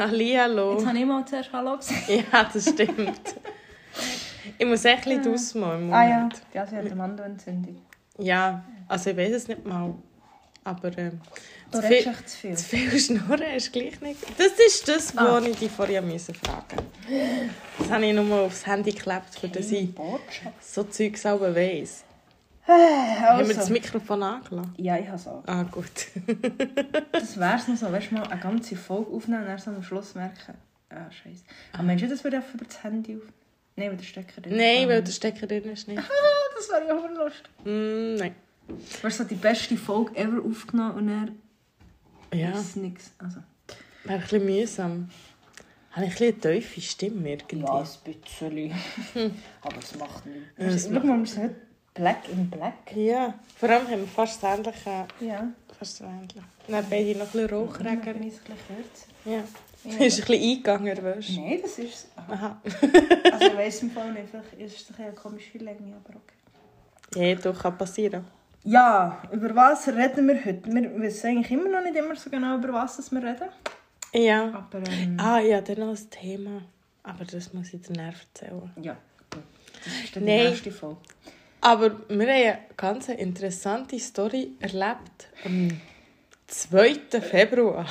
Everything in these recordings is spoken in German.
Hallihallo. Jetzt habe ich mal zuerst Hallo gesagt. Ja, das stimmt. ich muss echt ein bisschen ausmalen im Ah ja, Moment. ja sie hat eine Mandelentzündung. ja. also ich weiß es nicht mal. Aber Du zu viel, echt zu viel. zu viel Schnurren ist gleich nicht... Das ist das, Ah. was ich dich vorher müssen fragen Das habe ich nur aufs Handy geklebt, für das ich so Zeug selber weiss. Haben wir das Also, Mikrofon angelassen? ja, ich habe es auch. Ah, gut. Das wäre es noch so, weißt du, mal eine ganze Folge aufnehmen und dann so am Schluss merken, ah, scheiße. Aber meinst du, das würde einfach über das Handy auf... Nein, weil der Stecker drin Nein, ist. weil der Stecker drin ist nicht. Ah, das wäre ja auch lustig. Mm, nein. Weißt du, die beste Folge ever aufgenommen und dann Ja, ist nichts. Also, wäre ein bisschen mühsam. Habe ich ein bisschen eine tiefe Stimme irgendwie? ja, ein bisschen. Aber es macht nichts. Ja, Schau mal, wir sind black in black. Ja, fast das ähnliche. Ja. Ähnliche. Dann beide noch ein bisschen Rauchreger. bin ich ein bisschen kürzer. Ja. Ja. Ist ein bisschen eingegangen, weißt du? Nein, das ist Aha. Aha. Also ich weiss im Fall nicht, vielleicht ist es eine komische Länge, aber okay. Ja, doch, kann passieren. Ja, über was reden wir heute? Wir wissen eigentlich immer noch nicht immer so genau, über was wir reden. Ja. Aber ähm, Ah, ja, dann noch ein Thema. Aber das muss ich dir erzählen. ja, gut. Das ist dann die nächste Folge. Aber wir haben eine ganz interessante Story erlebt. Am 2. Februar.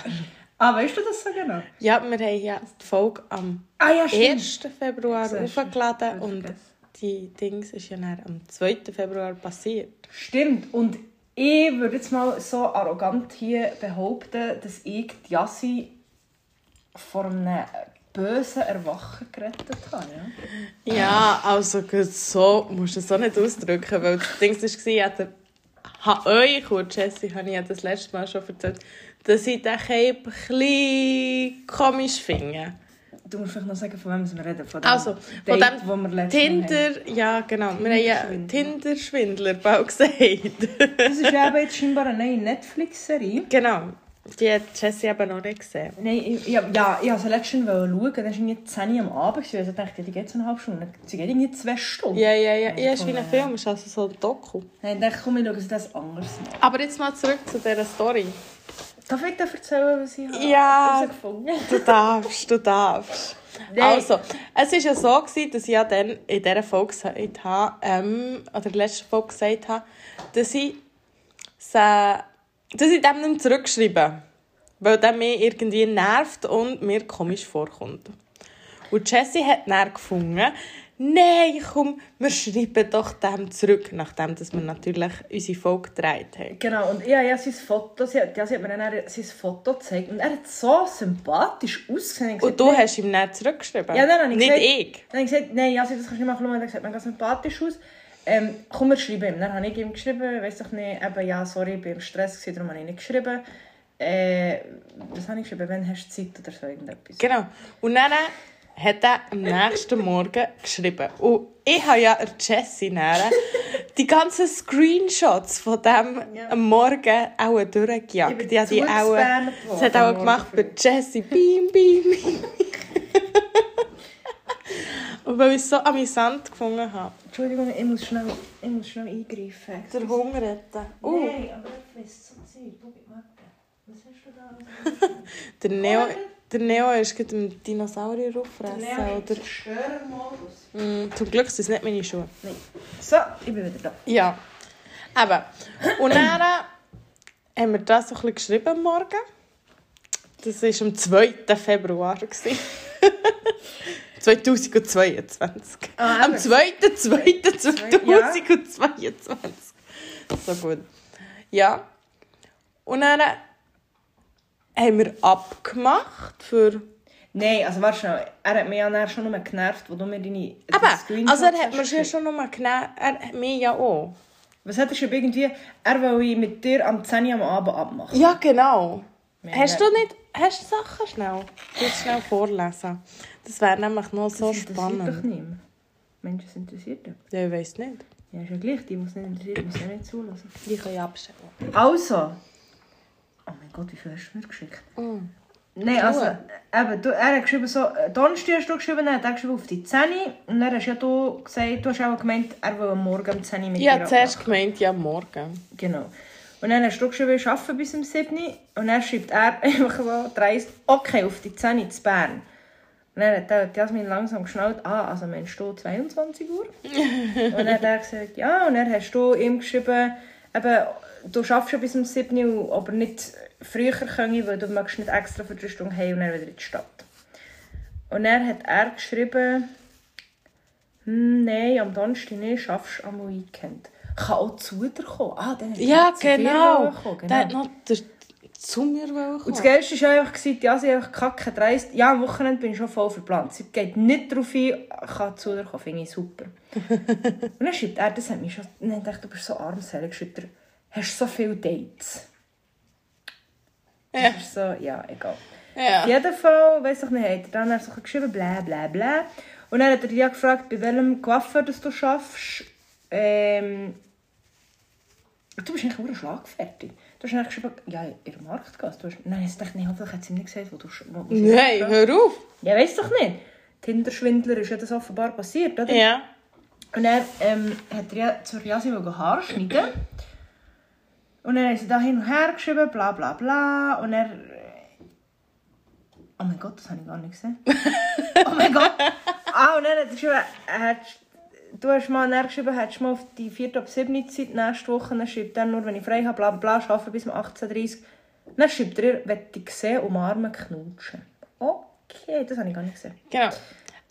Ah, weißt du das so genau? Ja, wir haben ja die Folge am Ah ja, 1. Februar hochgeladen und die Dings ist ja dann am 2. Februar passiert. Stimmt. Und ich würde jetzt mal so arrogant hier behaupten, dass ich die Jassi vor einem bösen Erwachen gerettet habe. Ja? Ja, also gut, so musst du es so nicht ausdrücken, weil das Ding war, ich hatte, euch und Jessie habe ich ja das letzte Mal schon erzählt, dass ich den Cape ein komisch finde. Du musst vielleicht noch sagen, von wem wir reden. Von dem Also, von Date, dem wir Mal haben. Tinder, ja genau, wir haben ja Tinder-Schwindler. Tinder-Schwindler bald gesagt. Das ist ja eben jetzt scheinbar eine neue Netflix-Serie. genau, die hat Jessie eben noch nicht gesehen. Nein, ich, ja, ja, ich wollte letztens schauen, dann war irgendwie 10 Uhr am Abend. Also dachte ich, die geht so eine halbe Stunde. Sie geht irgendwie zwei Stunden. Ja, ja, ja, ja, ist wie ein äh, Film, ist also so ein Doku. Nein, ich dachte, komm, ich schaue das anders mal. Aber jetzt mal zurück zu dieser Story. Darf ich dir erzählen, was ich habe Ja. Du darfst, du darfst. Nein. Also, es war ja so, gewesen, dass ich ja dann in dieser Folge gesagt habe, ähm, oder in der letzten Folge gesagt habe, dass ich, sie, dass ich dem nicht zurückschreibe. Weil der mich irgendwie nervt und mir komisch vorkommt. Und Jessie hat dann gefunden, nein, komm, wir schreiben doch dem zurück, nachdem dass wir natürlich unsere Folge gedreht haben. Genau, und ja, ja, sein Foto, sie, hat- ja, sie hat mir dann sein Foto gezeigt und er hat so sympathisch ausgesehen. Ich Und gesagt, du nein. hast ihm dann zurückgeschrieben? Ja, dann habe ich Nicht gesagt, ich. Dann habe ich gesagt, nein, ja, das kannst du nicht machen. Er gesagt, man ganz sympathisch aus. Ähm, komm, wir schreiben ihm. Dann habe ich ihm geschrieben, weiss doch nicht, eben, ja, sorry, ich war im Stress, darum habe ich nicht geschrieben. Äh, was habe ich geschrieben? Wann hast du Zeit oder so irgendetwas? Genau. Und dann hat er am nächsten Morgen geschrieben. Und ich habe ja Jessie dann die ganzen Screenshots von dem Ja. am Morgen auch durchgejagt. Ich bin Die hat die auch, das hat auch gemacht Morgen Jessie. Beam, beam, beam. Weil ich es so amüsant gefunden habe. Entschuldigung, ich muss schnell, ich muss schnell eingreifen. Der Hunger retten. Uh, Nein, aber ich weiß so Zeug. Was hast du da? der Neo, der Neo ist gerade ein Dinosaurier auffressen. Oder? Zerstörermodus. Mm, zum Glück sind es nicht meine Schuhe. Nein. So, ich bin wieder da. Ja. Eben. Und dann haben wir das so ein bisschen geschrieben am Morgen. Das war am 2. Februar. gewesen. 2022. Ah, am eben. 2.2.2022. So gut. Ja. Und dann haben wir abgemacht für... Nein, also warte schnell. Er hat mich ja schon nur genervt, wo du mir deine Aber, Screenshots also er hat mir ja geschickt. schon nochmal genommen. Er hat mich ja auch. Was hat er schon irgendwie... Er will mit dir am 10 Uhr am Abend abmachen. Ja, genau. Ja, hast ja. du nicht hast du Sachen schnell? Du schnell vorlesen. Das wäre nämlich noch so das interessiert doch spannend. niemand. Menschen, das interessiert doch. Ja, ich weiß nicht. Ja, ist ja gleich. Die, die es nicht interessiert, müssen ja nicht zulassen. Die kann ich abstellen. Also. Oh mein Gott, wie viel hast du mir geschickt? Mm. Nein, also, eben, du, er hat geschrieben, so, äh, Donnerstag hast du geschrieben, dann hat er geschrieben auf die 10 Uhr. Und dann hast ja du gesagt, du hast auch gemeint, er will Morgen um 10 Uhr mit habe dir zuerst abmachen. gemeint, ja, morgen. Genau. Und dann hast du geschrieben, ich arbeite bis um 7 Uhr. Und dann schreibt er einfach so dreist, okay, auf die 10 Uhr zu Bern. Und dann hat Jasmin langsam geschnallt, ah, also meinst du 22 Uhr? und dann hat er gesagt, ja. Und dann hast du ihm geschrieben, eben, du schaffst ja bis um 7 Uhr, aber nicht früher können, weil du magst nicht extra für drei Stunden heim und dann wieder in die Stadt. Und dann hat er geschrieben, hm, nein, am Donnerstag nicht, schaffst am Weekend. Kann auch zu dir kommen. Ah, dann hat Ja, genau. kommen, genau. Der hat noch zu mir Und das kommen. Geilste war einfach, ja, sie einfach kacke dreist. Ja, am Wochenende bin ich schon voll verplant. Sie geht nicht darauf ein, kann zu dir kommen, finde ich super. und dann schreibt er, das hat mich schon, dann dachte du bist so armselig, schreibt er, hast so viele Dates? Das Ja. ist so, ja, egal. Ja. Auf jeden Fall, weiss ich nicht, hat er dann so geschrieben, bla bla bla. Und dann hat er ja gefragt, bei welchem Coiffeur das du schaffst. Ähm, du bist eigentlich nur schlagfertig. Du hast geschrieben, ja, in der Marktgasse. Du hast, nein, ich dachte, nee, hoffentlich hat sie nicht gesagt, wo du wo, sie Nein, hör auf. Ja, weiss doch nicht. Tinder-Schwindler ist ja das offenbar passiert, oder? Ja. Und dann ähm, hat er ja zur Jasi Haare schneiden. Und dann hat sie da hin und her geschrieben, bla bla bla. Und er. Oh mein Gott, das habe ich gar nicht gesehen. oh mein Gott! Ah, und dann hat er geschrieben, er hat, du hast mal geschrieben, hättest mal auf die 4. ab 7. Uhr Zeit nächste Woche. Dann schreibt er nur, wenn ich frei habe, bla bla arbeite bis um 18.30 Uhr. Dann schreibt er, wenn dich sehen, umarmen, knutschen. Okay, das habe ich gar nicht gesehen. Genau.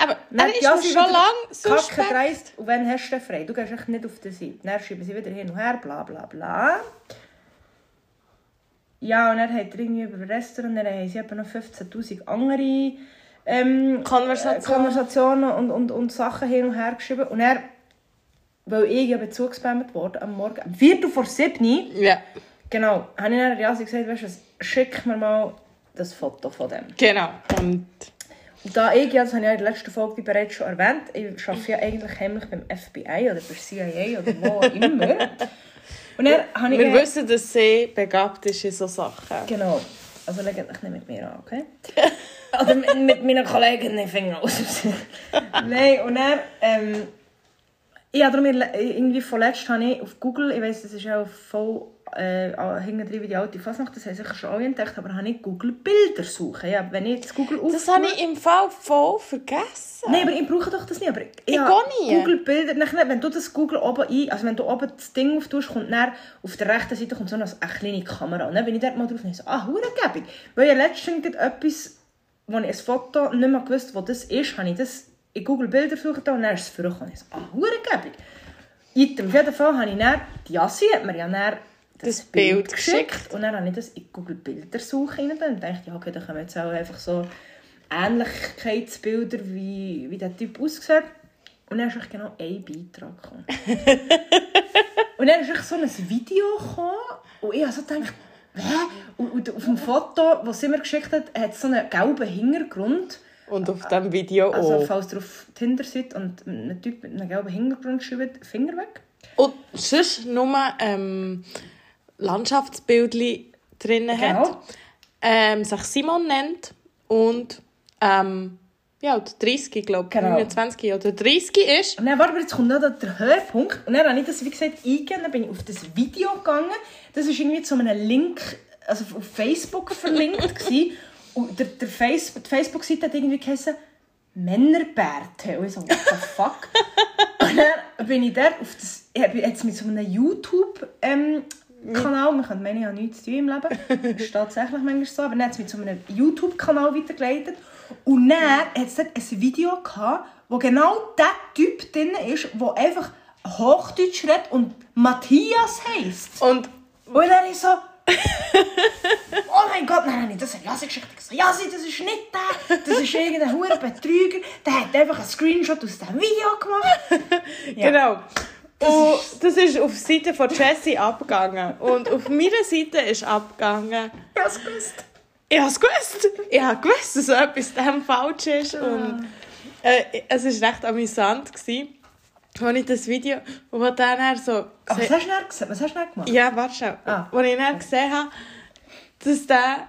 Aber Dann er ist ja, schon lange so Kacke dreist. Und wann hast du frei? Du gehst echt nicht auf die Seite. Dann schreiben sie wieder hin und her, bla bla bla. Ja, und dann hat er irgendwie über Restaurant, dann haben sie noch 15'000 andere ähm, Konversationen. äh, Konversationen und, und, und Sachen hin und her geschrieben. Und er, weil ich ja bezugspammt wurde am Morgen, am Viertel vor 7 Uhr, Ja, genau, habe ich dann Jasi gesagt, weißt du was, schick mir mal das Foto von dem. genau. Und da ich, ja, das habe ich ja in der letzten Folge bereits schon erwähnt, ich arbeite ja eigentlich heimlich beim FBI oder bei CIA oder wo auch immer. Und dann habe ich... wir wissen, dass sie begabt ist in so Sachen. Genau. Also legt euch nicht mit mir an, okay? Oder mit, mit meinen Kollegen den Finger aus. Nein, und dann... Ähm, ja, darum irgendwie vorletzt habe ich auf Google, ich weiss, das ist auch voll äh, hinten drin wie die alte Fasnacht, das haben sicher schon alle entdeckt, aber habe ich Google Bilder suchen. Ja, wenn ich jetzt Google Das auftue- habe ich im Fall voll vergessen. Nein, aber ich brauche doch das nicht. Aber Ich habe gar nie. Google Bilder, nachher, wenn du das Google oben ein, also wenn du oben das Ding auftust, kommt dann auf der rechten Seite kommt so eine, eine kleine Kamera. Und dann bin ich dort mal drauf und ich so, ah, hurengebig. Weil ich letztens etwas, wo ich ein Foto nicht mehr gewusst, wo das ist, habe ich das in Google Bilder gesucht und dann ist es vorgekommen. Ich so, ah, hurengebig. Item. Auf jeden Fall habe ich dann, die Jassi hat mir ja dann das, Das Bild, Bild geschickt. geschickt. Und dann habe ich das in Google Bildersuche rein und dachte, ja, okay, können wir jetzt auch einfach so Ähnlichkeitsbilder, wie, wie der Typ aussieht. Und dann ist echt genau ein Beitrag gekommen. und dann ist echt so ein Video gekommen und ich habe so gedacht? Und, und auf dem Foto, das sie mir geschickt hat, hat es so einen gelben Hintergrund. Und auf diesem Video Also auch. falls ihr auf Tinder seid und ein Typ mit einem gelben Hintergrund schreibt, Finger weg. Und sonst nur ähm, Landschaftsbildchen drin hat. Genau. Ähm, sich Simon nennt. Und ähm, ja, der 30, glaube ich. Genau. 29 oder 30 ist. Und dann, warte, jetzt kommt noch der Höhepunkt. Und dann habe ich das, wie gesagt, eingegeben, dann bin ich auf das Video gegangen. Das war irgendwie zu einem Link, also auf Facebook verlinkt. gewesen. Und der, der Face, die Facebook-Seite hat irgendwie geheißen, Männerbärte. Und ich so, what the fuck? Und dann bin ich dort auf das, jetzt mit so einem YouTube-Kanal, man könnte meinen, ich habe nichts zu tun im Leben, das ist tatsächlich manchmal so, aber dann hat es mit so einem YouTube-Kanal weitergeleitet. Und dann hat es ein Video gehabt, wo genau der Typ drin ist, der einfach Hochdeutsch redet und Matthias heisst. Und Und dann ist so, oh mein Gott, nein, nein, das hat Jassi geschickt. Ich so, Jassi, das ist nicht der, das ist irgendein hoher Betrüger, der hat einfach einen Screenshot aus diesem Video gemacht. Ja. Genau. Und das ist auf der Seite von Jessie abgegangen. Und auf meiner Seite ist abgegangen. Hab's gewusst. Ich habe es gewusst. Ich habe gewusst, dass etwas dem falsch ist. Und äh, es war recht amüsant, gewesen, als ich das Video, wo dann er so... Oh, was hast du denn gesehen? Was hast du gemacht? Ja, warte schon. Ah. Als ich dann gesehen habe, dass der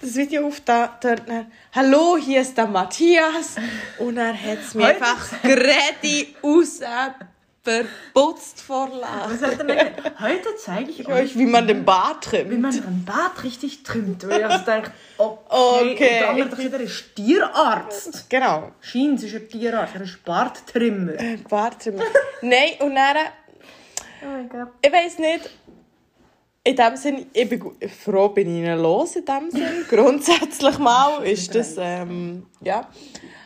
das Video auf da, dort dann, «Hallo, hier ist der Matthias!» Und dann hat es Heute? einfach gerade verputzt vor Lachen. Heute zeige ich Ich euch, wie man den Bart trimmt. wie man den Bart richtig trimmt. Und ich denke, okay. Okay. Und der andere hat gesagt, er ist Tierarzt. Genau. Scheint, ist ein Tierarzt, er ist Barttrimmer. Bart trimmen. Nein, und dann, Oh mein Gott. ich weiß nicht, in dem Sinn, ich bin froh, bin ich ihnen los in dem Sinn. Grundsätzlich mal ist das, ähm, ja.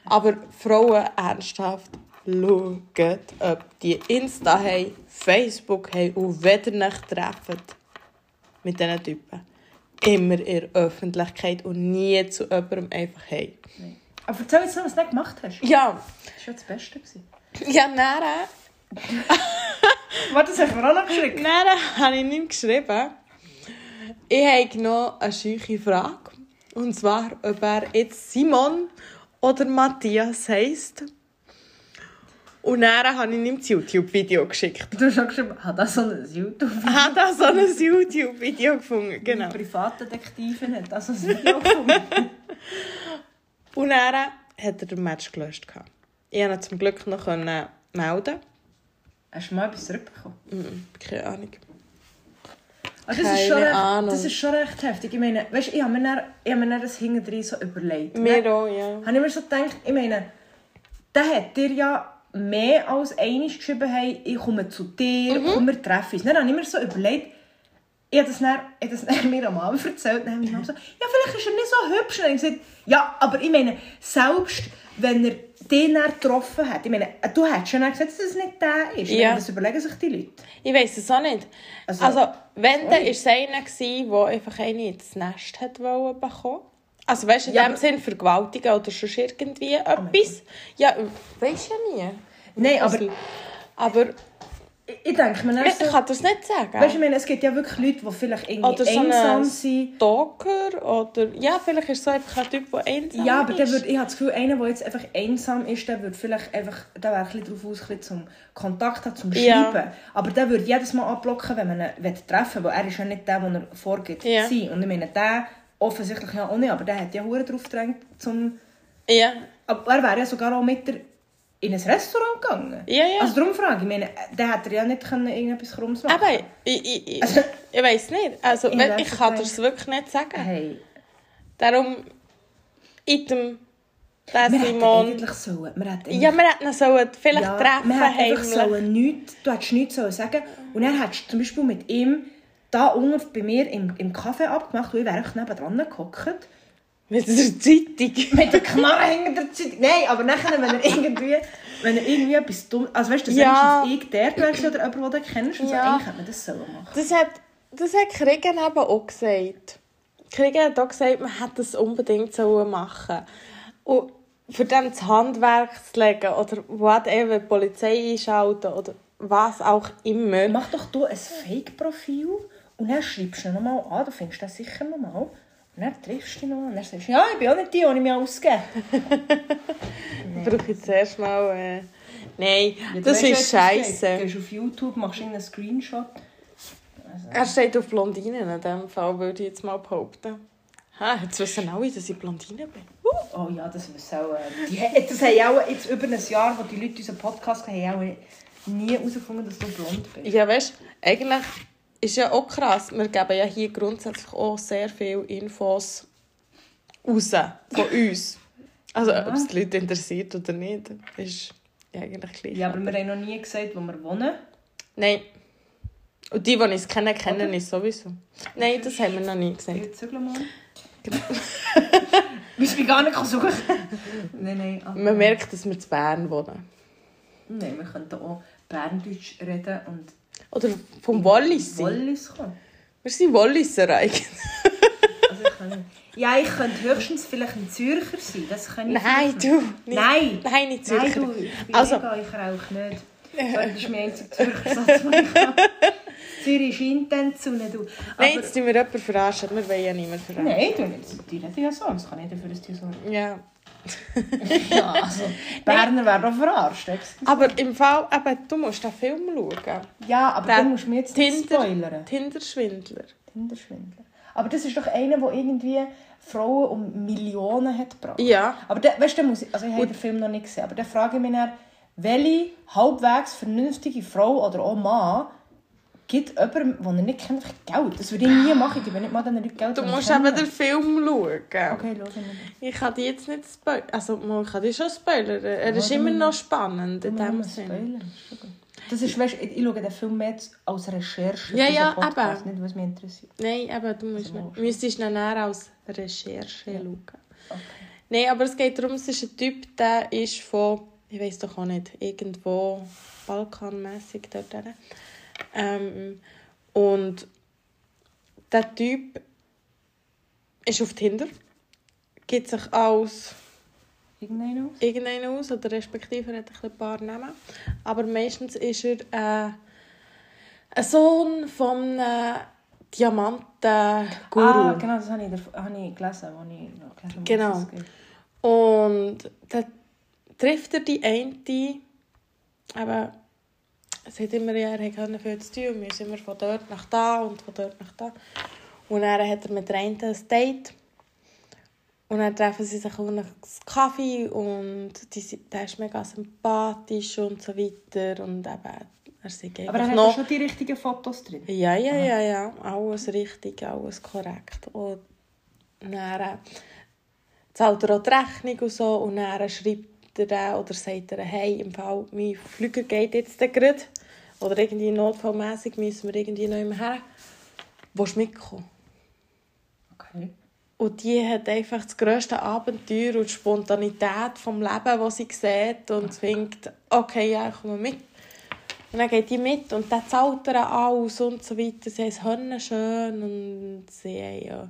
Aber Frauen ernsthaft, schaut, ob die Insta haben, Facebook haben und wenn ihr euch trefft mit diesen Typen, immer in der Öffentlichkeit und nie zu jemandem einfach hey. Aber erzähl jetzt noch, was du nicht gemacht hast. Ja, Das war ja das Beste. Gewesen. ja, nachher Warte, das hast du mir auch noch geschickt. Dann habe ich ihm geschrieben, ich habe noch eine scheuche Frage. Und zwar, ob er jetzt Simon oder Matthias heisst. Und dann habe ich ihm das YouTube-Video geschickt. Du hast auch geschrieben, hat das so ein YouTube? Ich habe da so ein YouTube-Video gefunden. Genau. Die Privatdetektivin hat das so ein Video gefunden. Und dann hat er den Match gelöscht. Ich konnte ihn zum Glück noch melden. Hast du mal etwas zurückbekommen? Keine Ahnung. Also das, ist schon recht, das ist schon recht heftig. Ich meine, weißt, ich habe mir, dann, ich habe mir das hinten so überlegt. Mir auch, ja. habe ich mir so gedacht, ich meine, der hat dir ja mehr als einmal geschrieben, hey, ich komme zu dir, Mhm. komm, wir treffen uns. Dann habe ich mir so überlegt, ich habe das, dann, ich habe das dann mir am Mann erzählt, dann habe ich mir so, ja, vielleicht ist er nicht so hübsch. Und dann habe ich gesagt, ja, aber ich meine, selbst wenn er den dann getroffen hat, ich meine, du hättest schon dann gesagt, dass es nicht der ist. Ja. Das überlegen sich die Leute. Ich weiß es auch nicht. Also, Also, wenn, dann sorry. war es einer, der einfach eine ins Nest hat bekommen. Also, weißt du, in Ja, dem aber- Sinn vergewaltigen oder schon irgendwie etwas. Ja, weißt ja nie. Nein, aber Also, aber ich, ich denke mir dann ich so, kann das nicht sagen. weißt du, ich meine, es gibt ja wirklich Leute, die vielleicht irgendwie oder so einsam ein sind. Stalker oder... Ja, vielleicht ist es so einfach ein Typ, der einsam Ja, aber der ist. würd, ich habe das Gefühl, einer, der jetzt einfach einsam ist, der würde vielleicht einfach, der wäre ein bisschen darauf aus, ein bisschen zum Kontakt hat, zum Ja. Schreiben. Aber der würde jedes Mal abblocken, wenn man ihn treffen will, weil er ist ja nicht der, der er vorgibt Ja. zu sein. Und ich meine, der offensichtlich ja auch nicht, aber der hat ja Huren drauf gedrängt, zum... Ja, Aber er wäre ja sogar auch mit der in ein Restaurant gegangen. Ja, ja. Also darum frage ich, meine, der hätte ja nicht können irgendetwas Krummes machen aber ich, ich, ich, Also- ich weiß nicht. Also, Ich ich es kann nicht. das wirklich nicht sagen. Hey, Darum, item, der wir hätten Simon... eigentlich sollen, wir hätten Ja, wir hätten sollen vielleicht Ja, treffen, wir hätten einfach sollen nichts, du hättest nichts sollen sagen und dann hättest zum Beispiel mit ihm da unten bei mir im, im Café abgemacht und ich wäre einfach nebenan gehockt. Mit der Zeitung. Mit der Knarre hinter der Zeit. Nein, aber nachher, wenn er irgendwie, wenn er irgendwie etwas dumm... Also weißt du, dass Ja. ich der wäre oder jemand, den du kennst. Und so, Ja. eigentlich hätte man das sollen machen. Das hat, das hat Kriegen eben auch gesagt. Kriegen hat auch gesagt, man hätte das unbedingt sollen machen Und für dann das Handwerk zu legen oder whatever, die Polizei einschalten oder was auch immer. Mach doch du ein Fake-Profil und dann schreibst du ihn nochmal an, du findest das sicher nochmal. Und dann triffst du ihn noch und dann sagst du, ja, ich bin auch nicht die, die ich mich ausgebe. Brauche ich zuerst mal... Äh... Nein, Ja, das weißt ist scheiße. Du gehst auf YouTube, machst irgendeinen Screenshot. Er steht auf Blondinen in dem Fall, würde ich jetzt mal behaupten. Ha, jetzt wissen alle, dass ich Blondine bin. Oh ja, das wissen auch. Äh, die, das haben auch jetzt über ein Jahr, wo die Leute unseren Podcast haben, haben auch nie herausgefunden, dass du blond bist. Ja, weißt du, eigentlich ist ja auch krass. Wir geben ja hier grundsätzlich auch sehr viele Infos raus von uns. Also, ob es die Leute interessiert oder nicht, ist ja eigentlich gleich. Ja, aber wir haben noch nie gesagt, wo wir wohnen. Nein. Und die, die uns kennen, kennen Oder? uns sowieso. Nein, das haben wir noch nie gesagt. Ich zügle mal. Willst du mich gar nicht suchen? nein, nein. aber- Man merkt, dass wir zu Bern wohnen. Nein, wir könnten auch Berndeutsch reden und Oder vom Wallis sein. Wallis kommen. Wir sind Walliser eigentlich. Also ich kann, ja, ich könnte höchstens vielleicht ein Zürcher sein. Das kann ich Nein, vielleicht du. nicht. Nicht. Nein. Nein, nicht Nein, Zürcher. du, ich bin Also- also, ich rauche nicht. Das ist mein einziger Zürcher Satz, den ich habe. Zürich du. Aber, Nein, jetzt tun wir jemanden verarschen. Wir wollen ja niemanden verarschen. Nein, du nicht. Die reden ja so. Das kann ich dafür, dass die so Ja. Ja, also, Berner werden auch verarscht. Aber im Fall, eben, du musst den Film schauen. Ja, aber Der du musst mir jetzt nicht Tinder, spoilern. Tinderschwindler. Tinderschwindler. Aber das ist doch einer, der irgendwie Frauen um Millionen hat gebracht. Ja. Aber der, weißt du, der muss, also ich habe den Film noch nicht gesehen, aber da frage ich mich dann, welche halbwegs vernünftige Frau oder auch Mann gibt jemandem, den er nicht kennt, Geld. Das würde ich nie machen. Ich gebe nicht mal den Leuten Geld. Du musst eben den Film schauen. Okay, nicht. Ich kann die jetzt nicht spoilern. Also, man kann die schon spoilern. Er ist Ja, immer noch spannend in dem Sinne. Das ist, weißt, ich, schaue den Film mehr als Recherche Ja, ja, Podcast, eben. nicht was mich interessiert. Nein, aber du musst Also, musst. müsstest ihn näher als Recherche schauen. Okay. Nein, aber es geht darum, es ist ein Typ, der ist von, ich weiß doch auch nicht, irgendwo balkanmässig dort. hin. Ähm, und der Typ ist auf Tinder, gibt sich aus? irgendeinen aus, oder respektive hat ein paar Namen. Aber meistens ist er äh, ein Sohn von einem Diamanten-Guru. Ah, genau, das habe ich, habe ich gelesen, als ich noch gelesen habe, Genau. es geht. Und dann trifft er die eine, aber es hat immer, ja, er hatte viel zu tun, wir sind immer von dort nach da und von dort nach da. Und dann hat er mit der einen ein Date. Und dann treffen sie sich auf einen Kaffee und die, sind- der ist mega sympathisch und so weiter. Und eben, er sagt Aber er hat noch... schon die richtigen Fotos drin. Ja, ja, ja, ja. Alles richtig, alles korrekt. Und dann äh, zahlt er auch die Rechnung und so. Und dann schreibt er dann oder sagt er, hey, im Fall, mein Flüger geht jetzt gerade. Oder irgendwie notfallmässig müssen wir irgendwie noch immer her. Willst du mitkommen? Okay. Und die hat einfach das grösste Abenteuer und die Spontanität vom Leben, das sie sieht und denkt, okay, ja, ich komme mit. Und dann geht die mit und dann zahlt er alles und so weiter. Sie haben es schön und sie haben ja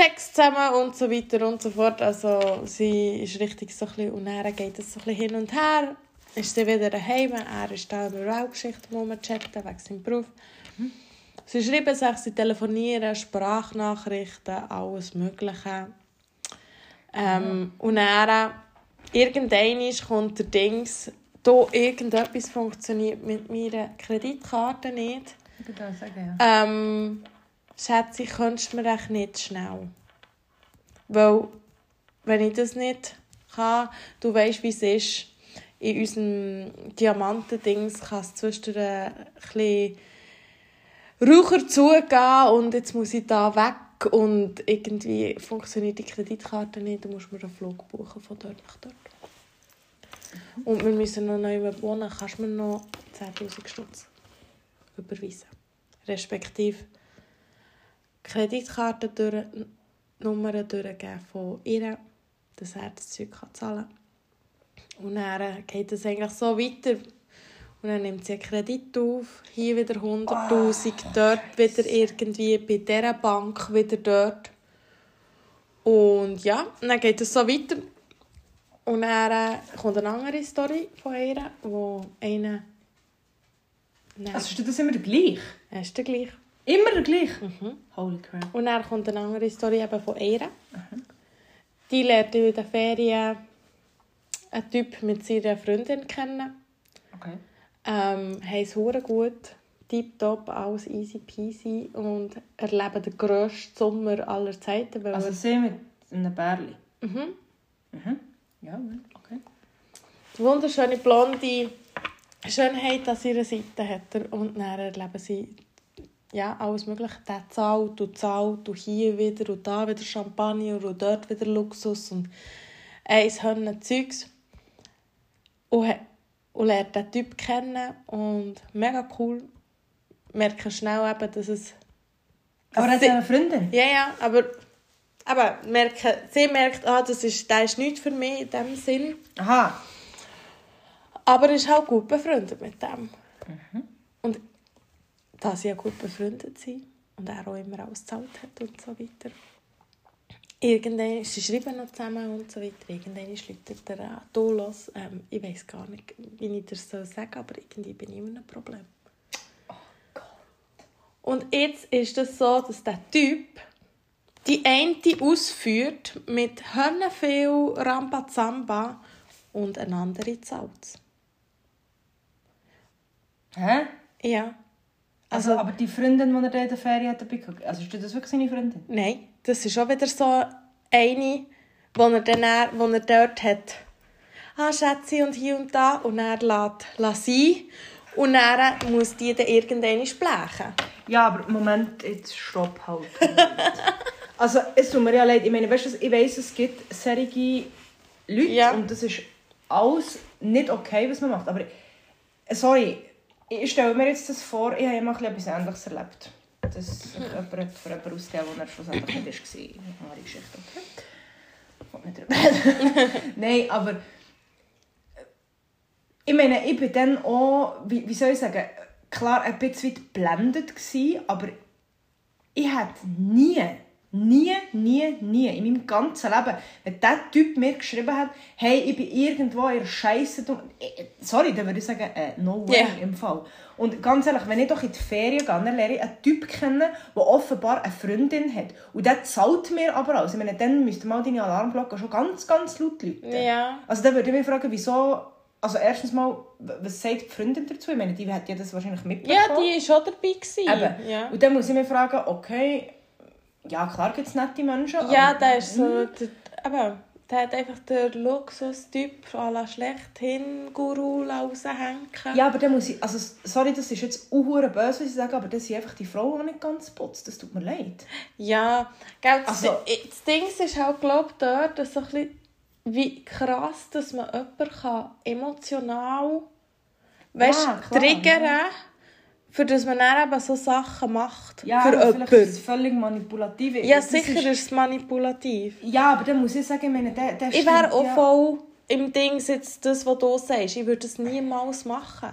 Sex zusammen und so weiter und so fort. Also sie ist richtig so ein bisschen, und dann geht es so ein bisschen hin und her. Ist sie wieder daheim, er ist da über Weltgeschichten chatten wegen seinem Beruf. Sie schreiben sich, sie telefonieren, Sprachnachrichten, alles Mögliche. Ähm, Und dann, irgendwann kommt der Dings, da irgendetwas funktioniert mit meiner Kreditkarte nicht. Ich würde sagen, ja. Ähm, Schätze, könntest du mir echt nicht schnell? Weil, wenn ich das nicht kann, du weißt, wie es ist, in unserem Diamantendings kann es zwischendurch ein bisschen Raucher zugehen und jetzt muss ich da weg und irgendwie funktioniert die Kreditkarte nicht, dann musst du mir einen Flug buchen von dort nach dort. Und wir müssen noch neu wohnen, kannst du mir noch 10'000 Stutz überweisen. Respektive Kreditkartennummern durchgeben von ihr, dass er das Zeug kann zahlen kann. Und dann geht es eigentlich so weiter. Und dann nimmt sie einen Kredit auf, hier wieder 100'000, dort wieder irgendwie, bei dieser Bank wieder dort. Und ja, dann geht es so weiter. Und dann äh, kommt eine andere Story von ihr, wo einer... Nein, Also ist das immer der gleich? er ist der gleich. Immer der gleich? Mhm. Holy crap. Und dann kommt eine andere Story eben von ihr. Die lernt in den Ferien einen Typ mit seiner Freundin kennen. Okay. Ähm, haben es gut, tipptopp, alles easy peasy und erleben den grössten Sommer aller Zeiten. Also sie mit einem Bärli. mhm. Mhm. Ja, okay. die wunderschöne blonde Schönheit an ihrer Seite hat er und dann erleben sie ja, alles mögliche. Der zahlt und zahlt und hier wieder und da wieder Champagner und dort wieder Luxus und eins Hörner Zeugs. Und, und lernt den Typ kennen und mega cool. Merken schnell eben, dass es... Aber er hat sie- ja eine Freundin. Ja, ja, aber... Aber merken, sie merkt, ah, das ist, das ist nichts für mich in dem Sinn. Aha. Aber er ist halt gut befreundet mit dem. Und da sie ja gut befreundet sind und er auch immer alles gezahlt hat und so weiter. Irgendwann, sie schreiben noch zusammen und so weiter. Irgendwann läutet er an. Du, los, ähm, ich weiß gar nicht, wie ich das so sagen aber irgendwie bin ich immer ein Problem. Und jetzt ist es so, dass der Typ die eine ausführt mit Hörner viel Rambazamba und eine andere zahlt Hä? Ja. Also, Also, aber die Freundin, die er da in der Ferien hat, dabei gehabt- also ist das wirklich seine Freundin? nein, das ist auch wieder so eine, die er, dann, wo er dort hat. ah, Schätze und hier und da. Und er lässt, lässt sein. Und dann muss die dann irgendwann blechen. Ja, aber Moment, jetzt stopp halt. also, es tut mir ja leid. Ich meine, weißt du, ich weiss, es gibt solche Leute Ja. und das ist alles nicht okay, was man macht. Aber, sorry, ich stelle mir jetzt das vor, ich habe immer etwas Ähnliches erlebt. Das jemand hat für jemanden ausgegeben, der er schlussendlich nicht war. Eine andere Geschichte, okay? Ich nicht reden. Nein, aber... Ich meine, ich bin dann auch, wie, wie soll ich sagen, klar ein bisschen geblendet gewesen, aber ich hätte nie, nie, nie, nie in meinem ganzen Leben, wenn dieser Typ mir geschrieben hat, hey, ich bin irgendwo in Scheiße, sorry, dann würde ich sagen, äh, no way Ja. im Fall. Und ganz ehrlich, wenn ich doch in die Ferien gehe, dann lerne ich einen Typ kennen, der offenbar eine Freundin hat. Und der zahlt mir aber alles. Ich meine, dann müsste mal deine Alarmglocke schon ganz, ganz laut läuten. Ja. Also dann würde ich mich fragen, wieso... Also erstens mal, was sagt die Freundin dazu? Ich meine, die hat ja das wahrscheinlich mitbekommen. Ja, die war schon dabei. Gewesen. Eben. Ja, Und dann muss ich mich fragen, okay, ja klar gibt es nette Menschen. ja aber- der ist so... Der, aber, der hat einfach den Luxus-Typ à la schlechthin Guru raushängen. Ja, aber dann muss ich, also sorry, das ist jetzt auch böse, was ich sage, aber das sind einfach die Frauen, die nicht ganz putzt. Das tut mir leid. Ja, gell, das, Also- das Ding ist halt, glaube ich, dort, dass so ein bisschen, wie krass, dass man jemanden kann, emotional weißt, Ja, klar, triggern für dass man dann eben so Sachen macht. Ja, für aber vielleicht ist es jemanden. völlig manipulativ. Ja, Das sicher Ist, ist es manipulativ. ja, aber dann muss ich sagen, ich meine, der, der Ich wäre auch ja. voll im Ding jetzt das, was du sagst. Ich würde das niemals machen.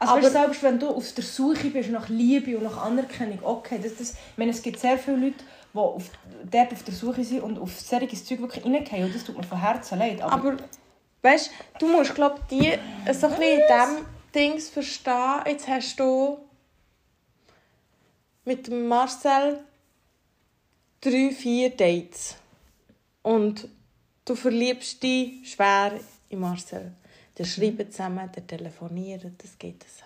Also aber weißt, selbst wenn du auf der Suche bist nach Liebe und nach Anerkennung, okay, das, das, ich meine, es gibt sehr viele Leute, die auf, dort auf der Suche sind und auf solches Zeug wirklich reingehen und das tut mir von Herzen leid. Aber, Aber weißt du, musst glaub die so ein bisschen in diesem Dings verstehen. Jetzt hast du mit Marcel drei, vier Dates. Und du verliebst dich schwer in Marcel. Der schreiben zusammen, der telefonieren, das geht so.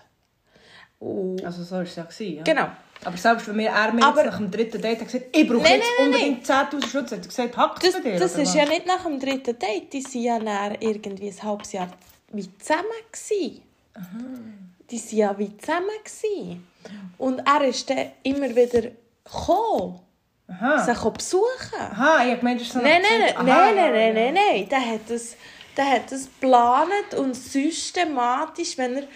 Und also so war es ja. Genau. Aber selbst wenn mir er mir Aber- nach dem dritten Date hat gesagt, ich brauche Nein, jetzt nein, unbedingt 10'000 Schutz, hat er gesagt, hackt Das, dir? das ist ja nicht nach dem dritten Date. Die waren ja irgendwie ein halbes Jahr wie zusammen. Gewesen. Die waren ja wie zusammen. Gewesen. Und er ist dann immer wieder gekommen, Aha. sie besuchen. Aha, ich habe gemeint, das ist so Nein, nein, nein, aha, nein, nein, ja. nein, nein. Der hat das, der hat das geplant und systematisch, wenn er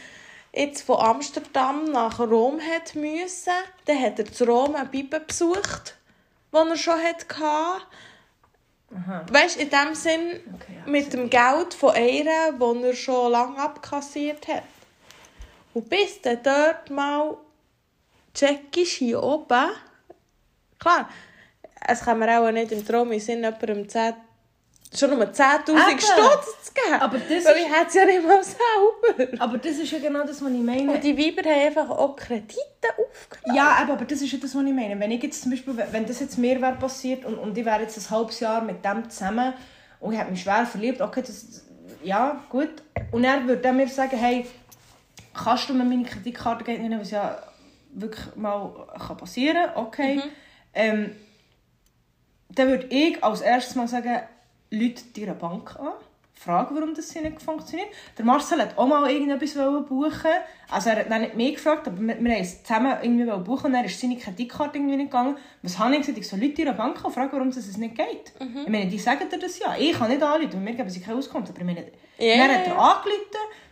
jetzt von Amsterdam nach Rom hat müssen, dann hat er zu Rom eine Bibel besucht, die er schon hatte. Aha. Weißt du, in dem Sinn, Okay, mit dem Geld von einer, das er schon lange abkassiert hat. Und bis dann dort mal checkst hier oben, klar, es kann mir auch nicht im Traum in Sinn, jemandem 10, schon nur 10'000 Eben. Stutz zu geben. Aber das Weil ich hätte es ja nicht mal selber. Aber das ist ja genau das, was ich meine. Und die Weiber haben einfach auch Kredite aufgenommen. Ja, eben, aber das ist ja das, was ich meine. Wenn ich jetzt zum Beispiel, wenn das jetzt mir wäre passiert und, und ich wäre jetzt ein halbes Jahr mit dem zusammen und ich habe mich schwer verliebt, okay, das, ja, gut. Und er würde dann mir sagen, hey, kannst du mir meine Kreditkarte geben, was ja wirklich mal kann passieren kann, okay. Ähm, dann würde ich als erstes mal sagen, Leute deiner Bank an. Frage, warum das hier nicht funktioniert. Der Marcel hat auch mal irgendetwas buchen. Also er hat dann nicht mich gefragt, aber wir, wir haben es zusammen irgendwie buchen und dann ist seine Kreditkarte irgendwie nicht gegangen. Was habe ich gesagt? Ich soll Leute deiner Bank an fragen, warum das nicht geht. Ich meine, die sagen dir das ja. Ich kann nicht anrufen, weil mir geben sie keine Auskunft. Aber ich meine, Ja, dann ja, hat er ja.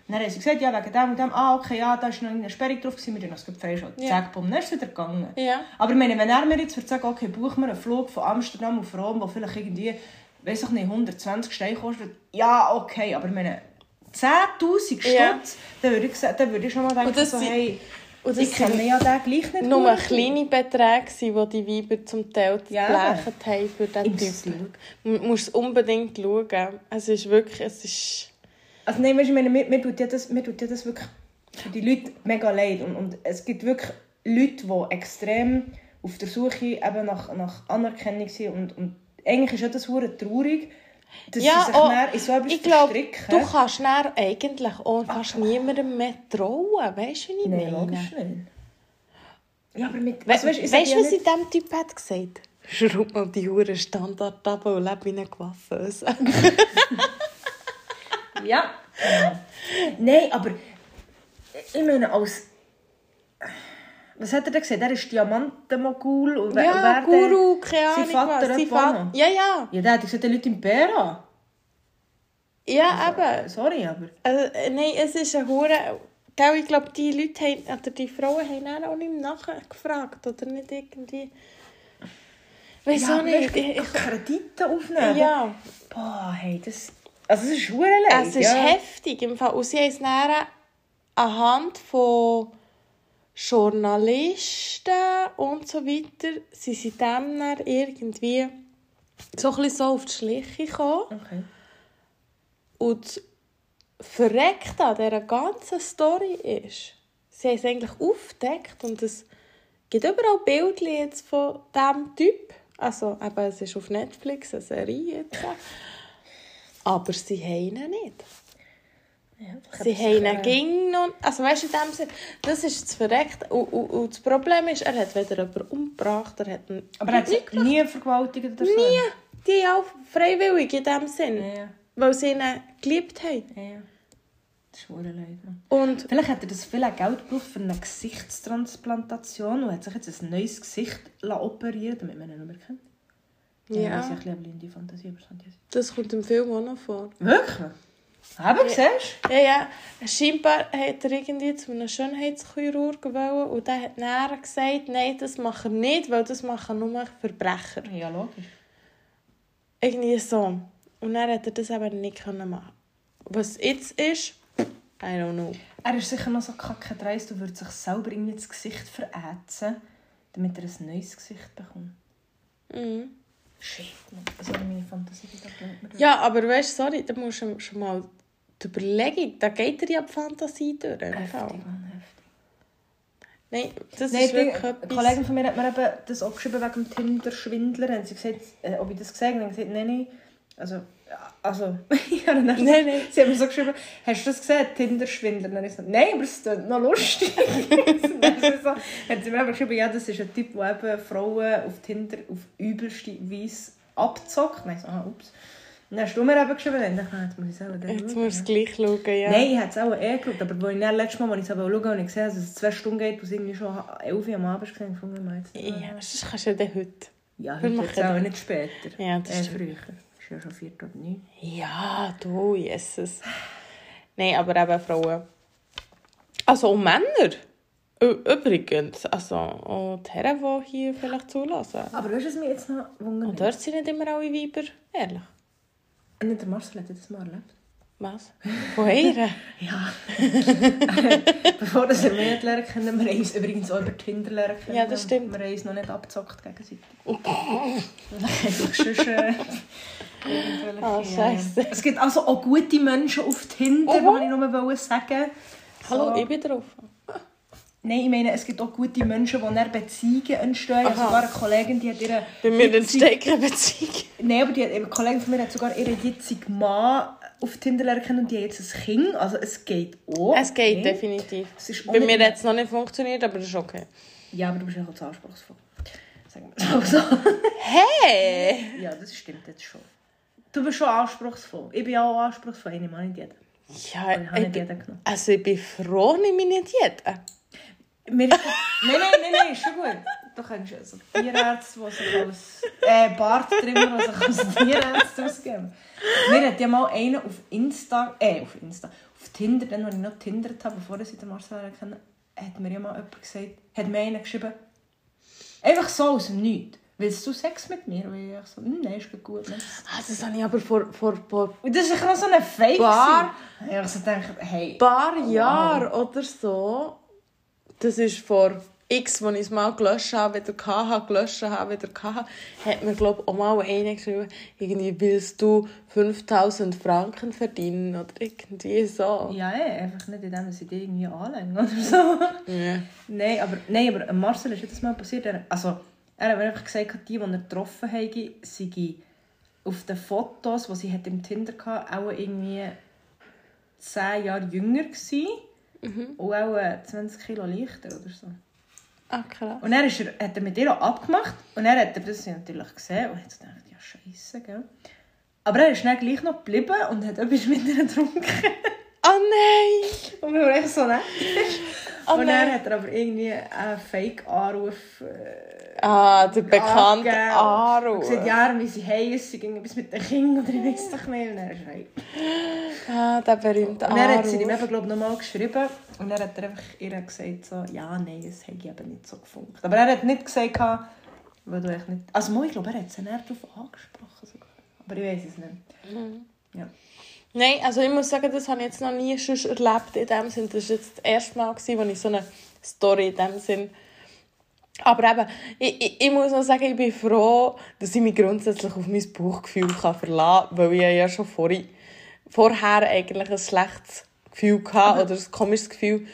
Angerufen, dann haben sie gesagt, ja, wegen dem und dem, ah, okay, ja, da ist noch eine Sperrung drauf, gewesen, wir haben das freischalten. Ja. Zack, bumm, dann ist es wieder gegangen. Ja. Aber ich meine, wenn er mir jetzt würde sagen, okay, buch mir einen Flug von Amsterdam auf Rom, der vielleicht irgendwie, weiß ich nicht, 120 Steine kostet, ja, okay, aber ich meine, 10'000 Stutz, Ja. dann würde ich, dann würde ich schon mal denken, Und das so, hey, und das ich kenne ja den gleich nicht Nur gut. kleine Beträge, waren, die die Weiber zum Teil Ja. geblecht haben für diesen Typ. Du musst es unbedingt schauen. Es ist wirklich, es ist... Also nein, weißt, du, ich meine, mir, mir, tut ja das, mir tut ja das wirklich für die Leute mega leid. Und, und es gibt wirklich Leute, die extrem auf der Suche eben nach, nach Anerkennung sind. Und, und eigentlich ist ja das hure traurig, dass Ja, sie sich oh, in so etwas ich glaube, verstricken. du kannst dann eigentlich auch fast niemandem mehr trauen. Weißt du, wie ich Nein, meine? Ja, aber mit... Also, weißt ich du, was sie nicht- diesem Typ hat gesagt? Schraub mal die Hure Standard ab und lebe in eine Coiffeuse. Ja. Genau. Nein, aber ich meine, als... Was hat er denn gesagt? Er ist Diamantenmogul und Ja, wer Guru, der- keine sein Ahnung Vater was. Sein Vater. Ja, ja. Ja, der hat gesagt, die Leute im Pera. Ja, eben. Sorry, aber... Also, äh, nein, es ist eine Hure. Gell, ich glaube, die Leute haben, oder die Frauen haben dann auch nicht nachgefragt, oder nicht irgendwie. Weiss Ja, auch nicht. Ich, ich, Kredite aufnehmen. ja, Boah, hey, das... Also, es ist hure es ist ja. heftig im Fall. Und sie haben es dann anhand von Journalisten und so weiter, sie sind dem dann irgendwie so ein bisschen so auf die Schliche gekommen. Okay. Und das Verreckte an dieser ganzen Story ist, sie haben es eigentlich aufgedeckt und es gibt überall Bilder jetzt von diesem Typ. Also, eben, es ist auf Netflix eine Serie jetzt. Aber sie haben ihn nicht. Ja, Sie hab haben ihn ging noch... Also weißt du, in dem Sinne, das ist das Verreckte. Und, und, und das Problem ist, er hat weder jemanden umgebracht, er hat ihn... Aber er hat sie nie vergewaltigt oder so? Nie! Die auch freiwillig in dem Sinn. Ja. Weil sie ihn geliebt haben. ja. Das ist leid. Und Vielleicht hat er das viel Geld gebraucht für eine Gesichtstransplantation und hat sich jetzt ein neues Gesicht operieren damit man ihn nicht mehr kennt. Ja. Ja. Das ist ein bisschen Fantasie, aber Fantasie. das kommt im Film auch noch vor. Wirklich? Aber siehst Ja, ja. Scheinbar hat er irgendwie zu einem Schönheitschirurg wollen und der hat dann gesagt, nein, das machen wir nicht, weil das machen nur Verbrecher. Ja, logisch. Irgendwie so. Und dann hat er das eben nicht können machen. Was jetzt ist, I don't know. Er ist sicher noch so kacke dreist und würde sich selber irgendwie das Gesicht verätzen, damit er ein neues Gesicht bekommt. Mhm. Shit, Mann. Also meine Fantasie mir Ja, aber weißt du, sorry, da musst du schon mal die Überlegung, da geht er ja die Fantasie durch. Heftig. Mann, heftig. Nein, das Nein, ist wirklich etwas... Kollegin von mir hat mir eben das auch geschrieben wegen dem Tinder-Schwindler. Haben sie gesagt, äh, ob ich das gesagt habe? Und ich gesagt, nein, nein. Also, also, ich habe dann Nein, nein. Sie haben mir so geschrieben, hast du das gesehen, Tinder-Schwindler? Dann habe ich so, nein, aber es klingt noch lustig. dann ist so, hat sie mir eben geschrieben, ja, das ist ein Typ, der eben Frauen auf Tinder auf übelste Weise abzockt. Und ich so, ah, ups. Und dann hast du mir eben geschrieben, dann dachte ich, ah, jetzt muss ich selber dann Jetzt musst du es gleich schauen, ja. Nein, ich hätte es auch eh geschaut, aber wo ich dann letztes Mal, als ich es schauen wollte, und ich gesehen habe, dass es zwei Stunden geht, wo es irgendwie schon 11 Uhr am Abend ist, gesehen, mal jetzt. Ja, sonst kannst du ja dann heute. Ja, heute jetzt auch dann- nicht später. Ja, das äh, stimmt. früher. Ja schon vier oder neun. Ja, du, Jesus. Nein, aber eben Frauen. Also und Männer. Übrigens, also auch die Herren, die hier vielleicht zulassen. Aber weißt du, was mich jetzt noch wundert? Und dort sind nicht immer alle Weiber ehrlich. Nicht der Marcel hat das mal erlebt. Was? Von ihr? Ja. Bevor das mich nicht lernen kennen, wir uns übrigens auch über Tinder lernen. Ja, das stimmt. Wir haben uns noch nicht abgezockt gegenseitig. Sonst, äh, Ah, äh, scheisse. Es gibt also auch gute Menschen auf Tinder, Mhm. wollte ich nur sagen. Hallo, So. ich bin drauf. Nein, ich meine, es gibt auch gute Menschen, die dann Beziehungen entstehen. Aha. sogar eine Kollegin, die hat ihre... Bei mir entsteht keine Beziehung. Nein, aber die, hat- eine Kollegin von mir hat sogar ihren jetzigen Mann auf Tinder lernen kennen und die jetzt ein Kind. Also es geht auch. Es geht Okay. definitiv. Es ist Bei nicht- mir hat es noch nicht funktioniert, aber das ist okay. Ja, aber du bist ja auch zu anspruchsvoll. Sagen wir es auch so. Hey! ja, das stimmt jetzt schon. Du bist schon anspruchsvoll. Ich bin auch anspruchsvoll. Ich nehme nicht jeden. Ja, Ich habe ich, nicht jeden genommen. also ich bin froh, nehme ich nicht jeden. Mir ist, nein, nein, nein, nein, ist schon gut. Du kannst also Tierärzte, die sich als äh, Barttrimmer, die sich als Tierärzte ausgeben. Mir hat ja mal einer auf Insta, äh, auf Insta, auf Tinder, dann, als ich noch Tindert habe, bevor ich den Marcel kenne, hat mir ja mal jemand gesagt, hat mir einer geschrieben, einfach so aus dem Nichts. Willst du Sex mit mir? Und ich so, «Hm, nein, ist gut. Ne? Ah, das habe ich aber vor, vor, vor das ist noch so ein Fake. Bar-. Ich so gedacht, hey. ein paar Jahren oder so, das ist vor x, als ich es mal gelöscht habe, wieder hatte, gelöscht habe, wieder hatte, hat mir, glaube ich, auch mal einer geschrieben, irgendwie willst du 5000 Franken verdienen oder irgendwie so. Ja, ey, einfach nicht in dem, dass ich dich irgendwie anlänge oder so. Ja. Nein, aber, nein, aber Marcel ist das mal passiert. Er, also, er hat mir einfach gesagt, die, die er getroffen habe, seien auf den Fotos, die sie hat im Tinder hatte, auch irgendwie 10 Jahre jünger gewesen. Und auch äh, 20 Kilo leichter oder so. Ah, krass. Und dann ist er, hat er mit ihr auch abgemacht. Und dann hat er das natürlich gesehen und hat so gedacht, ja, scheiße, gell. Aber er ist dann gleich noch geblieben und hat etwas mit ihr getrunken. Oh nein! Und wir waren echt so nett. Oh und dann hat er aber irgendwie einen Fake-Anruf äh, Ah, der bekannte angegeben. Und Anruf. gesagt, ja, wie sie heim ist, sie ging etwas mit den Kindern oder ich weiß doch nicht. Und er ist heim. Ah, der berühmte Und dann hat sie ihm Anruf. eben, glaube ich, nochmal geschrieben. Und dann hat er einfach ihr gesagt, so, ja, nein, es hätte eben nicht so gefunkt. Aber er hat nicht gesagt, weil du echt nicht... Also, moi, ich glaube, er hat sie näher darauf angesprochen sogar. Aber ich weiß es nicht. Ja. Nein, also ich muss sagen, das habe ich jetzt noch nie schon erlebt in dem Sinn. Das war jetzt das erste Mal, wo ich so eine Story in dem Sinn... Aber eben, ich, ich, ich muss auch sagen, ich bin froh, dass ich mich grundsätzlich auf mein Bauchgefühl kann verlassen kann, weil ich ja schon vorher, vorher eigentlich ein schlechtes Gefühl hatte, oder ein komisches Gefühl.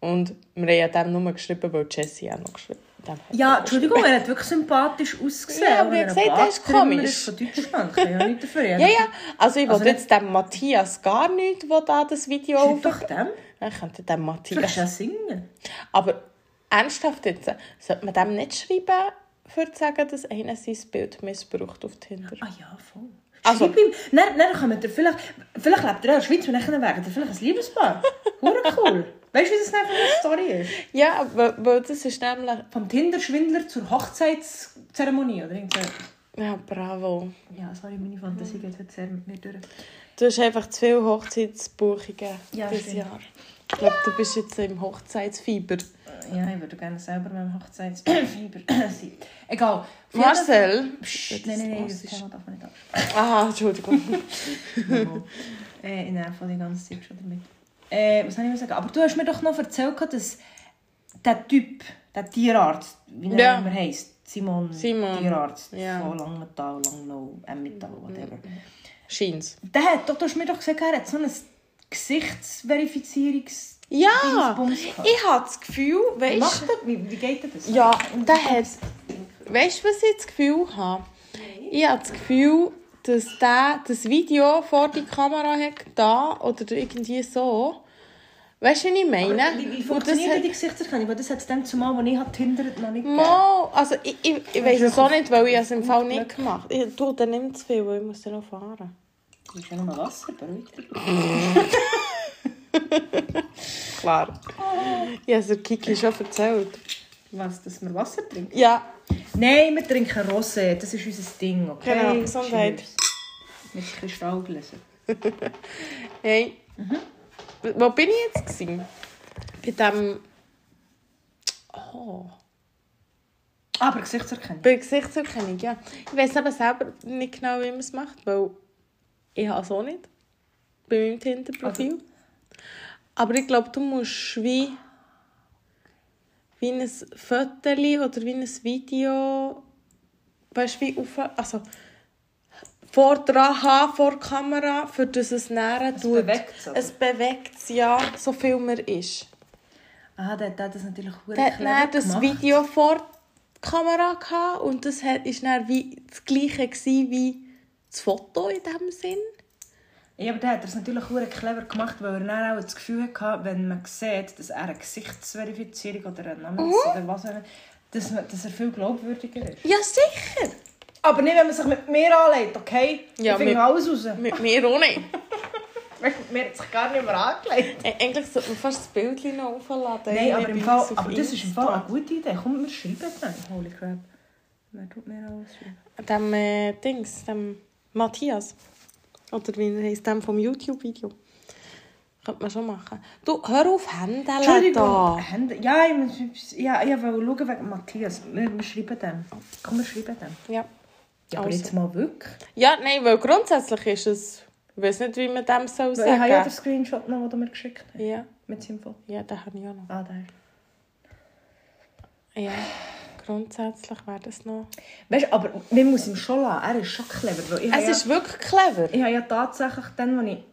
Und wir haben dem nur geschrieben, weil Jessie auch noch geschrieben hat. Ja, Entschuldigung, er hat wirklich sympathisch ausgesehen. Ja, aber ich er hab gesagt, er ist komisch. ist von Deutschland, kann ja nicht dafür. Ja, ja, also ich Also nicht- jetzt dem Matthias gar nicht, der da das Video Schreib doch dem. Ich könnte dem Du Matthias... kannst ja singen. Aber ernsthaft jetzt, sollte man dem nicht schreiben, für zu sagen, dass einer sein Bild missbraucht auf Tinder? Ah ja, voll. Lebt er auch in der Schweiz und dann werden er vielleicht ein Liebespaar. Hure cool. Weißt du, wie das für eine Story ist? Ja, weil, weil das ist nämlich... Vom Tinder-Schwindler zur Hochzeitszeremonie, oder irgend so. Ja, bravo. Ja, sorry, meine Fantasie geht heute sehr mit mir durch. Du hast einfach zu viele Hochzeitsbuchungen Ja, dieses stimmt. Jahr. Ich glaube, du bist jetzt im Hochzeitsfieber. Ja, ich würde gerne selber mit dem Hochzeitsfieber sein. Egal. Marcel? Psst, nein, nein, nein, das Thema darf man nicht ansprechen. Ah, Entschuldigung. äh, ich nerve die ganze Zeit schon damit. Äh, was soll ich noch sagen? Aber du hast mir doch noch erzählt, dass der Typ, der Tierarzt, wie er Ja. immer heisst, Simon, Simon, Tierarzt ja. von Langenthal, Langnau, Emmental, whatever. Scheint's. Der hat, doch, du hast mir doch gesagt, er hat so ein Gesichtsverifizierungs... Ja, ich habe das Gefühl, Wie, weißt macht er, wie, wie geht das? Ja, der hat. Weißt du, was ich das Gefühl habe? Ich habe das Gefühl, dass der das Video vor die Kamera hat da oder irgendwie so. Weißt du, was ich meine? Aber Wie, wie das funktioniert hat- die Gesichtserkennung? Weil das hat es dann zumal, als ich hat Tinder noch nicht gegeben. Mal, also ich, ich, ich weiß es auch nicht, weil ich es im Fall nicht gemacht habe. Du, der nimmt zu viel, weil ich muss ja noch fahren. Das ist ja nur Wasser, beruhigt dich. Klar. Ich habe es Kiki schon erzählt. Was, dass wir Wasser trinken? Ja, Nein, wir trinken Rosé. Das ist unser Ding, okay? Genau, Gesundheit. Cheers. Mit Kristallgläsern. hey. Wo bin ich jetzt? Gewesen? Bei dem... Oh... Aber Gesichtserkennung. Bei Gesichtserkennung, ja. Ich weiß aber selber nicht genau, wie man es macht, weil ich habe es auch nicht. Bei meinem Tinder-Profil. Aber ich glaube, du musst wie, wie ein Foto oder wie ein Video, weißt du, wie auf, also vor dran haben, vor der Kamera, für das es näher Es tut. bewegt's, oder? Es bewegt es, ja, so viel man ist. Ah, der, hat das natürlich Der hat das Video vor der Kamera gehabt und das war dann wie das Gleiche wie das Foto in diesem Sinn. Ja, aber der hat das natürlich sehr clever gemacht, weil er dann auch das Gefühl hatte, wenn man sieht, dass er eine Gesichtsverifizierung oder eine Namens- Mhm. oder was auch immer, dass, man, dass er viel glaubwürdiger ist. Ja, sicher. Aber nicht, wenn man sich mit mir anlegt, okay? Ja, ich finde mit- alles raus. Mit mir auch nicht. Mir hat sich gar nicht mehr angelegt. Äh, Eigentlich sollte man fast das Bild noch aufladen. Nein, aber, im Fall, aber das ist im Fall eine gute Idee. Komm, wir schreiben dann. Holy crap. Wer tut mir alles schreiben? Dem äh, Dings, dem Matthias. Oder wie heisst, dem vom YouTube-Video. Könnte man schon machen. Du, hör auf, Hände Entschuldigung. da. Ja, ich, muss- ja, ich wollte schauen wegen Matthias. Wir, wir schreiben dann. Komm, wir schreiben dann. Ja. Ja, aber Also. jetzt mal wirklich. ja, nein, weil grundsätzlich ist es... Ich weiß nicht, wie man dem soll sagen ich habe ja den Screenshot noch, den du mir geschickt hast. Ja, Mit seinem Foto. ja, den habe ich auch noch. Ah, der. Ja, grundsätzlich wäre das noch... Weißt du, aber man muss ihm schon lassen. Er ist schon clever. Weil Es ja, ist wirklich clever. ich habe ja tatsächlich, dann, als ich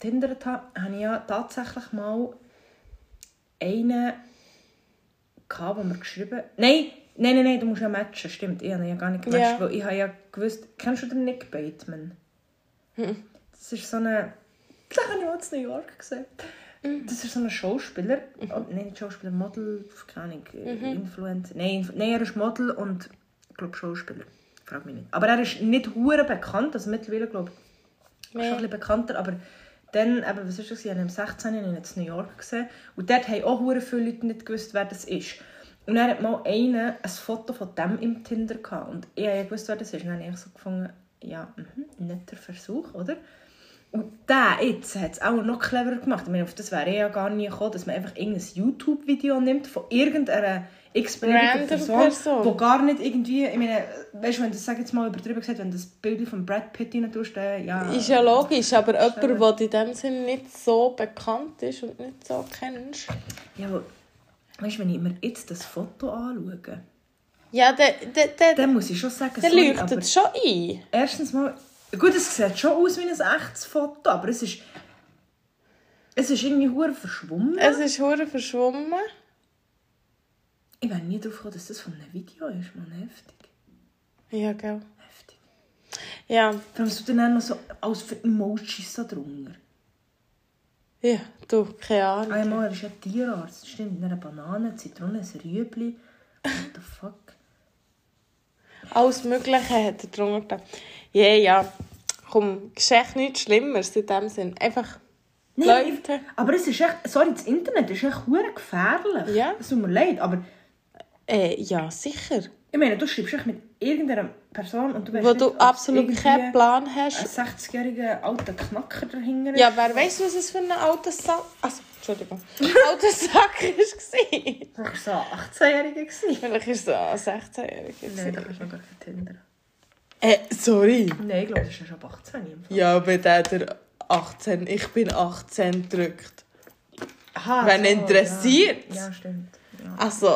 tindert habe, habe ich ja tatsächlich mal einen gehabt, der mir geschrieben Nein, nein, nein, nein, du musst ja matchen, stimmt. Ich habe ja gar nicht gematcht, Ja. weil ich habe ja gewusst... Kennst du den Nick Bateman? Das ist so eine... Das habe ich mal in New York gesehen. Das ist so ein Schauspieler, oh, nein, nicht Schauspieler, Model, keine Ahnung, äh, Influencer. Nein, nein, er ist Model und ich glaube Schauspieler. frag mich nicht. Aber er ist nicht hure bekannt, also mittlerweile glaube ich, schon Nee. ein bisschen bekannter, aber dann, eben, was ist das, ich habe ihn im 16. in New York gesehen und dort haben auch hure viele Leute nicht gewusst, wer das ist. Und er hat mal einen ein Foto von dem im Tinder gehabt und ich gewusst, wer das ist. Und dann habe ich so gefunden, ja, mhm, netter Versuch, oder? Und der jetzt hat es auch noch cleverer gemacht. Ich meine, auf das wäre ich ja gar nie gekommen, dass man einfach irgendein YouTube-Video nimmt von irgendeiner x-beliebigen Person, Person. wo gar nicht irgendwie, ich meine, weißt du, wenn du das, sag jetzt mal übertrieben gesagt, wenn das Bild von Brad Pitt rein tust, dann, ja... Ist ja logisch, aber jemand, der in dem Sinne nicht so bekannt ist und nicht so kennst. Ja, aber, weißt du, wenn ich mir jetzt das Foto anschaue, Ja, der, der, der, dann muss ich schon sagen, der sorry, leuchtet aber schon ein. erstens mal, gut, es sieht schon aus wie ein echtes Foto, aber es ist, es ist irgendwie hure verschwommen. Es ist hure verschwommen. Ich wäre nie darauf gekommen, dass das von einem Video ist, man, heftig. Ja, gell. Heftig. Ja, allem, was du dann noch so als für Emojis da drunter. ja, du, keine Ahnung. Einmal, er ist ja Tierarzt, stimmt, eine Banane, Zitrone, ein Rüebli. What the fuck? Alles Mögliche hat er drunter. Ja, ja. Komm, Geschichte nichts Schlimmeres in dem Sinn. Einfach Nein, Leute. Aber es ist echt, sorry, das Internet ist echt hure gefährlich. Ja. Es tut mir leid, aber Äh, ja, sicher. ich meine, du schreibst echt mit irgendeiner Person und du weißt Wo nicht, du es absolut keinen Plan ein hast. 60-jähriger alter Knacker dahinter. Ja, wer weiss, was es für ein alter Sack... Also, Entschuldigung. alter Sack war. Das war so ein 18-Jähriger. gewesen. Vielleicht war es ein 16-Jähriger. Nein, das ist noch gar kein Tinder. Äh, sorry. Nein, ich glaube, das ist ja schon ab 18. im Fall. Ja, wenn der der 18, ich bin 18 drückt. Aha, Wenn so, interessiert. Ja, ja stimmt. Ja. Also,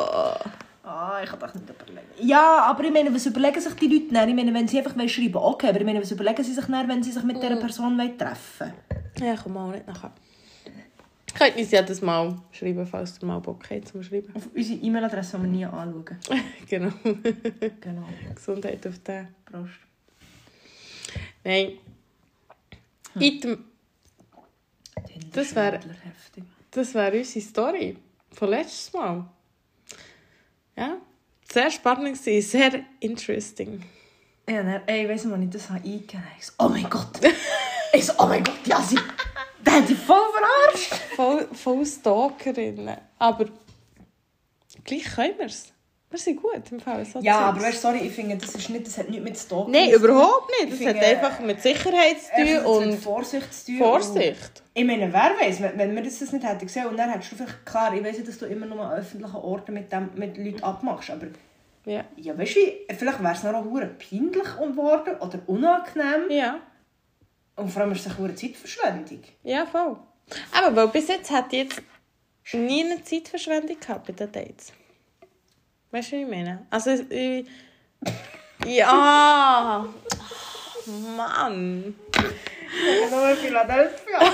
Ah, ich kann das nicht überlegen. Ja, aber ich meine, was überlegen sich die Leute dann? Ich meine, wenn sie einfach schreiben wollen, okay, aber ich meine, was überlegen sie sich dann, wenn sie sich mit dieser Person wollen treffen ja, komm mal nicht nachher. Könnt uns ja das mal schreiben, falls ihr mal Bock habt zum Schreiben. Auf unsere E-Mail-Adresse, die wir nie anschauen. genau. Genau. Gesundheit auf den. Prost. Nein. Item, Das wär- heftig. das wäre unsere Story von letztes Mal. Ja, sehr spannend war, sehr interesting. Ja, dann, ey, ich weiss noch, als ich das eingegeben habe, ich so, oh mein Gott. ich so, oh mein Gott, ja, sie... Der hat dich voll verarscht. Voll, voll Stalkerinnen. Aber gleich können wir es. Wir sind gut im Fall. So Ja, aber weißt, sorry, ich finde, das, ist nicht, das hat nichts mit Stalking Nein, zu tun. überhaupt nicht. Das Ich hat finde, einfach mit Sicherheit zu tun und Vorsicht zu tun. Vorsicht. Ich meine, wer weiß, wenn, wenn wir das nicht hätten gesehen und dann hättest du vielleicht, klar, ich weiss ja, dass du immer nur an öffentlichen Orten mit, dem, mit Leuten abmachst, aber Ja. ja, weißt du, wie, vielleicht wäre es noch hure peinlich geworden oder unangenehm Ja. Und vor allem ist es eine Zeitverschwendung. Ja, voll. Aber weil bis jetzt hat ich jetzt nie eine Zeitverschwendung gehabt bei den Dates. Weißt du, wie ich meine? Also, ich... Ja! Mann! Nur Philadelphia.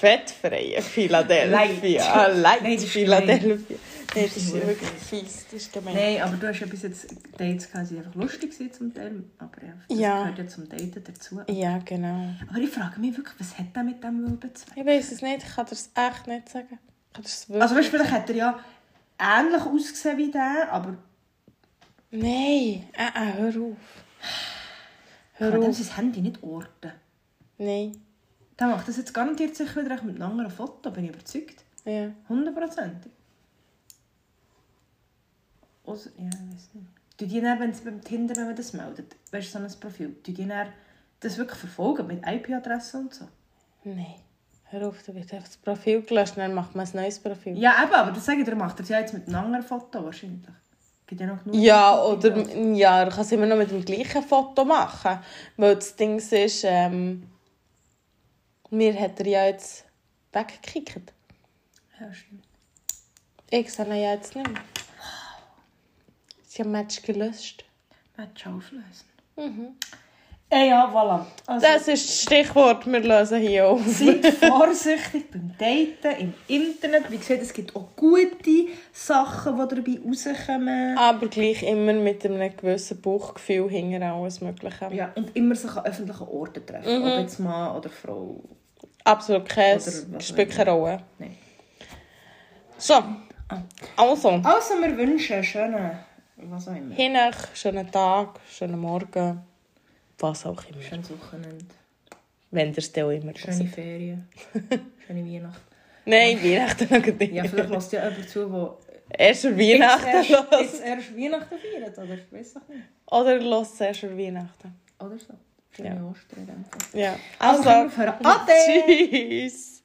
Fettfreie Philadelphia. Light. Light Philadelphia. Nein, das ist wirklich fies. Das ist gemein. Nein, aber du hast ja bis jetzt Dates gehabt, die einfach lustig waren zum Teil, aber ja, das Ja. gehört ja zum Daten dazu. Ja, genau. Aber ich frage mich wirklich, was hat der mit dem wohl bezweckt? Ich weiß es nicht. Ich kann das echt nicht sagen. Also weißt vielleicht hat er ja ähnlich ausgesehen wie der, aber Nein. Äh, äh, hör auf. Hör kann auf. sein Handy nicht orten. Nein. Der macht das jetzt garantiert sicher wieder mit einem anderen Foto, bin ich überzeugt. Ja. Hundertprozentig. Also, ja, ich weiß nicht. Du die dann, wenn es beim Tinder, wenn man das meldet, weißt du, so ein Profil, du die dann das wirklich verfolgen mit IP-Adresse und so? Nein. Hör auf, da wird einfach das Profil gelöscht dann macht man ein neues Profil. Ja, eben, aber das sage ich dir, macht er es ja jetzt mit einem anderen Foto wahrscheinlich. Gibt ja noch genug Ja, oder ja, du kannst immer noch mit dem gleichen Foto machen. Weil das Ding ist, ähm, mir hat er ja jetzt weggekickt. Ja, stimmt. Ich sehe ihn ja jetzt nicht mehr. Sie haben Match gelöscht. Match auflösen. Mhm. Äh, ja, voilà. Also, Das ist das Stichwort, wir lösen hier auf. Seid vorsichtig beim Daten im Internet. Wie gesagt, es gibt auch gute Sachen, die dabei rauskommen. Aber gleich immer mit einem gewissen Bauchgefühl hinter alles Mögliche. Ja, und immer sich an öffentlichen Orten treffen. Ob jetzt Mann oder Frau. Absolut keine Rolle. Nein. So, also, Also, wir wünschen einen schönen Was auch immer. Hinech, schönen Tag, schönen Morgen, was auch immer. Schönes Wochenende. Wenn ihr es dann auch immer Schöne hört. Ferien. Schöne Weihnachten. Nein, Weihnachten noch nicht. Ja, vielleicht lässt ja jemand zu, der Erst Weihnachten erst, los. jetzt erst Weihnachten feiert, oder? Ich weiß doch nicht. Oder los erst an Weihnachten. Oder so. Schöne Ja. Ostern. Ja. Also, Also. Ade! tschüss.